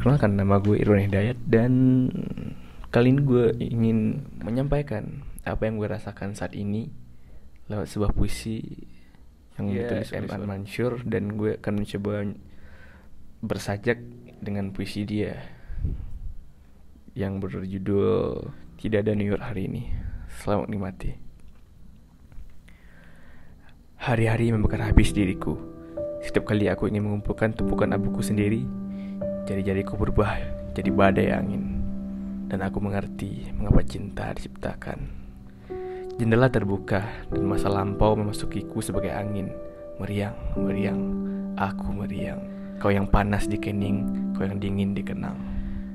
Perkenalkan nama gue Irwan Hidayat dan kali ini gue ingin menyampaikan apa yang gue rasakan saat ini lewat sebuah puisi yang Ya, ditulis M. An Mansur dan gue akan mencoba bersajak dengan puisi dia yang berjudul Tidak ada New York hari ini. Selamat menikmati. Hari-hari membakar habis diriku. Setiap kali aku ingin mengumpulkan tumpukan abuku sendiri, jari-jariku berubah jadi badai angin. Dan aku mengerti mengapa cinta diciptakan. Jendela terbuka dan masa lampau memasukiku sebagai angin. Meriang, meriang, aku meriang. Kau yang panas di kening, kau yang dingin di kenang.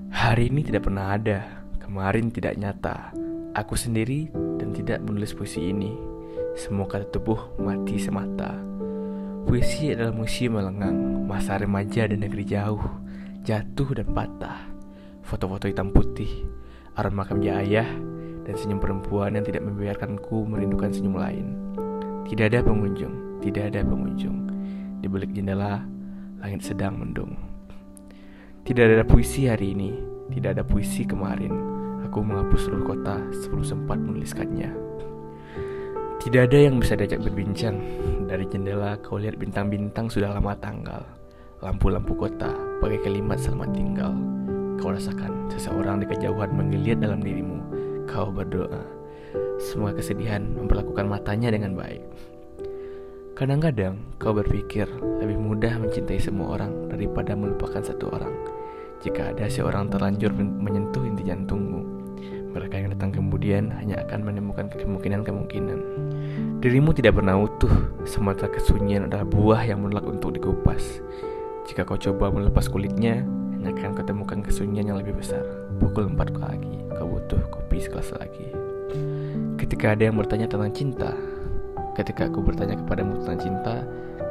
Hari ini tidak pernah ada, kemarin tidak nyata. Aku sendiri dan tidak menulis puisi ini. Semua kata tubuh mati semata. Puisi adalah museum melengang, masa remaja dan negeri jauh, jatuh dan patah. Foto-foto hitam putih, aroma makam ayah, dan senyum perempuan yang tidak membiarkanku merindukan senyum lain. Tidak ada pengunjung, tidak ada pengunjung. Di balik jendela, langit sedang mendung. Tidak ada puisi hari ini, tidak ada puisi kemarin. Aku menghapus seluruh kota sebelum sempat menuliskannya. Tidak ada yang bisa diajak berbincang. Dari jendela kau lihat bintang-bintang sudah lama tanggal. Lampu-lampu kota pakai kalimat selamat tinggal. Kau rasakan seseorang di kejauhan menggeliat dalam dirimu. Kau berdoa. Semua kesedihan memperlakukan matanya dengan baik. Kadang-kadang kau berpikir lebih mudah mencintai semua orang daripada melupakan satu orang. Jika ada seorang terlanjur men- menyentuh inti jantungmu, mereka yang datang kemudian hanya akan menemukan kemungkinan-kemungkinan. Dirimu tidak pernah utuh, semata kesunyian adalah buah yang menolak untuk dikupas. Jika kau coba melepas kulitnya, hanya akan kau temukan kesunyian yang lebih besar. Pukul 4 pagi, kau butuh kopi segelas lagi. Ketika ada yang bertanya tentang cinta, ketika aku bertanya kepadamu tentang cinta,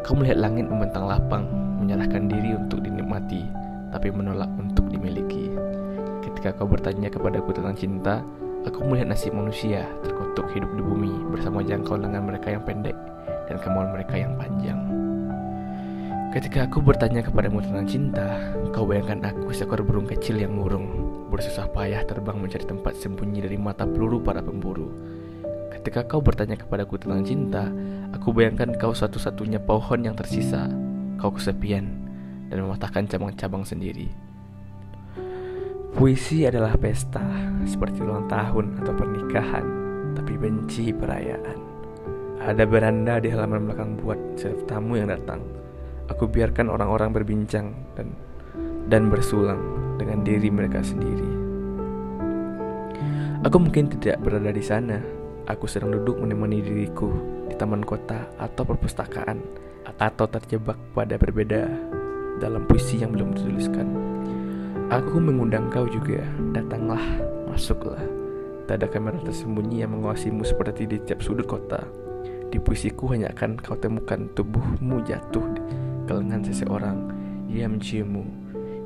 kau melihat langit membentang lapang, menyerahkan diri untuk dinikmati, tapi menolak untuk dimiliki. Ketika kau bertanya kepadaku tentang cinta, aku melihat nasib manusia terkutuk hidup di bumi bersama jangkau lengan mereka yang pendek dan kemauan mereka yang panjang. Ketika aku bertanya kepadamu tentang cinta, kau bayangkan aku seekor burung kecil yang murung, bersusah payah terbang mencari tempat sembunyi dari mata peluru para pemburu. Ketika kau bertanya kepadaku tentang cinta, aku bayangkan kau satu-satunya pohon yang tersisa. Kau kesepian dan mematahkan cabang-cabang sendiri. Puisi adalah pesta, seperti ulang tahun atau pernikahan, tapi benci perayaan. Ada beranda di halaman belakang buat setiap tamu yang datang. Aku biarkan orang-orang berbincang dan dan bersulang dengan diri mereka sendiri. Aku mungkin tidak berada di sana. Aku sedang duduk menemani diriku di taman kota atau perpustakaan atau terjebak pada berbeda dalam puisi yang belum dituliskan. Aku mengundang kau juga, datanglah, masuklah. Tak ada kamera tersembunyi yang menguasimu seperti di tiap sudut kota. Di puisiku hanya akan kau temukan tubuhmu jatuh ke lengan seseorang. Dia menciummu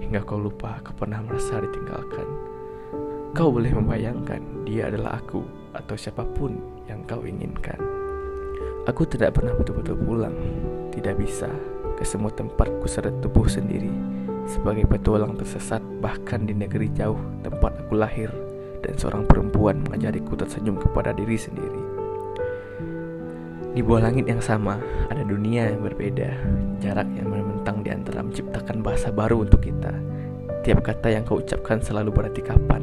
hingga kau lupa kau pernah merasa ditinggalkan. Kau boleh membayangkan dia adalah aku atau siapa pun yang kau inginkan. Aku tidak pernah betul-betul pulang, tidak bisa ke semua tempat kuseret tubuh sendiri sebagai petualang tersesat bahkan di negeri jauh tempat aku lahir dan seorang perempuan mengajariku tersenyum kepada diri sendiri. Di bawah langit yang sama, ada dunia yang berbeda, jarak yang membentang di antara menciptakan bahasa baru untuk kita. Tiap kata yang kau ucapkan selalu berarti kapan,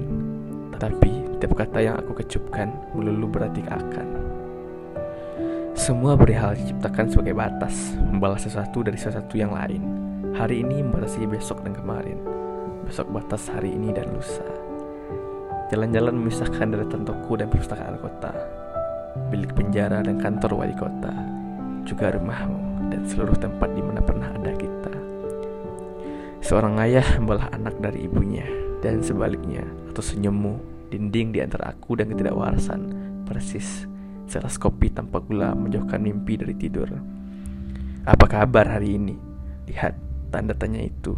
tetapi tiap kata yang aku kecupkan melulu berarti akan. Semua perihal diciptakan sebagai batas, membalas sesuatu dari sesuatu yang lain. Hari ini membatasi besok dan kemarin, besok batas hari ini dan lusa. Jalan-jalan memisahkan deretan toko dan perpustakaan kota, bilik penjara dan kantor wali kota, juga rumahmu dan seluruh tempat di mana pernah ada kita. Seorang ayah membelah anak dari ibunya dan sebaliknya, atau senyummu, dinding di antara aku dan ketidakwarasan, persis selas kopi tanpa gula menjauhkan mimpi dari tidur. Apa kabar hari ini? Lihat tanda tanya itu,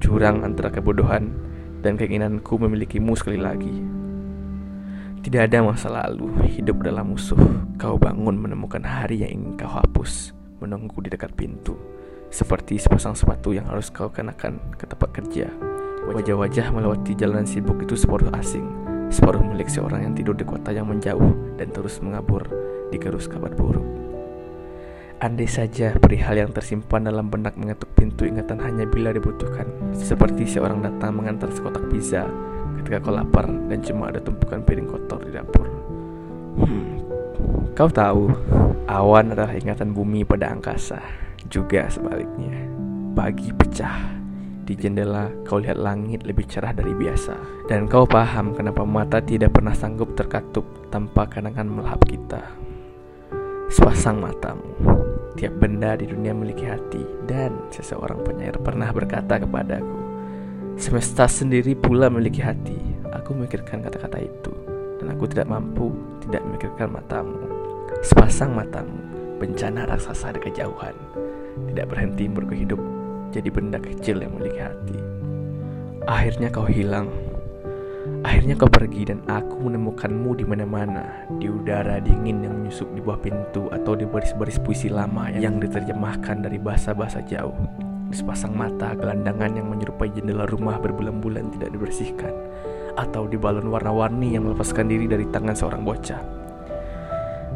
jurang antara kebodohan dan keinginanku memilikimu sekali lagi. Tidak ada masa lalu, hidup adalah musuh. Kau bangun menemukan hari yang ingin kau hapus, menunggu di dekat pintu. Seperti sepasang sepatu yang harus kau kenakan ke tempat kerja. Wajah-wajah melewati jalan sibuk itu separuh asing Separuh milik seorang yang tidur di kota yang menjauh Dan terus mengabur di gerus kabar buruk Andai saja perihal yang tersimpan dalam benak mengetuk pintu ingatan hanya bila dibutuhkan Seperti seorang datang mengantar sekotak pizza Ketika kau lapar dan cuma ada tumpukan piring kotor di dapur. Hmm, kau tahu, awan adalah ingatan bumi pada angkasa. Juga sebaliknya Pagi pecah. Di jendela kau lihat langit lebih cerah dari biasa. Dan kau paham kenapa mata tidak pernah sanggup terkatup tanpa kenangan melahap kita. Sepasang matamu Tiap benda di dunia memiliki hati. Dan seseorang penyair pernah berkata kepadaku Semesta sendiri pula memiliki hati Aku memikirkan kata-kata itu Dan aku tidak mampu tidak memikirkan matamu Sepasang matamu Bencana raksasa di kejauhan Tidak berhenti berkehidup jadi benda kecil yang memiliki hati. Akhirnya kau hilang. Akhirnya kau pergi dan aku menemukanmu di mana-mana, di udara dingin yang menyusup di bawah pintu atau di baris-baris puisi lama yang diterjemahkan dari bahasa-bahasa jauh. Sepasang mata gelandangan yang menyerupai jendela rumah berbulan-bulan tidak dibersihkan, atau di balon warna-warni yang melepaskan diri dari tangan seorang bocah.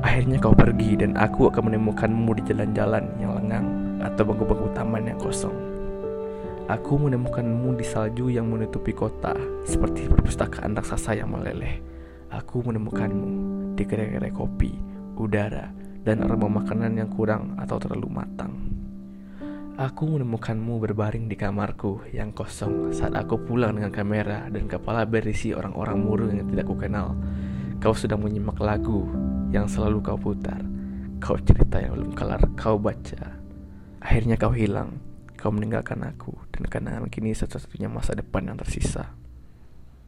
Akhirnya kau pergi dan aku akan menemukanmu di jalan-jalan yang lengang atau bangku-bangku taman yang kosong. Aku menemukanmu di salju yang menutupi kota, seperti perpustakaan raksasa yang meleleh. Aku menemukanmu di kedai-kedai kopi, udara, dan aroma makanan yang kurang atau terlalu matang. Aku menemukanmu berbaring di kamarku yang kosong saat aku pulang dengan kamera dan kepala berisi orang-orang murung yang tidak kukenal. Kau sedang menyimak lagu yang selalu kau putar. Kau cerita yang belum kelar kau baca. Akhirnya kau hilang. Kau meninggalkan aku dan kenangan kini satu-satunya masa depan yang tersisa.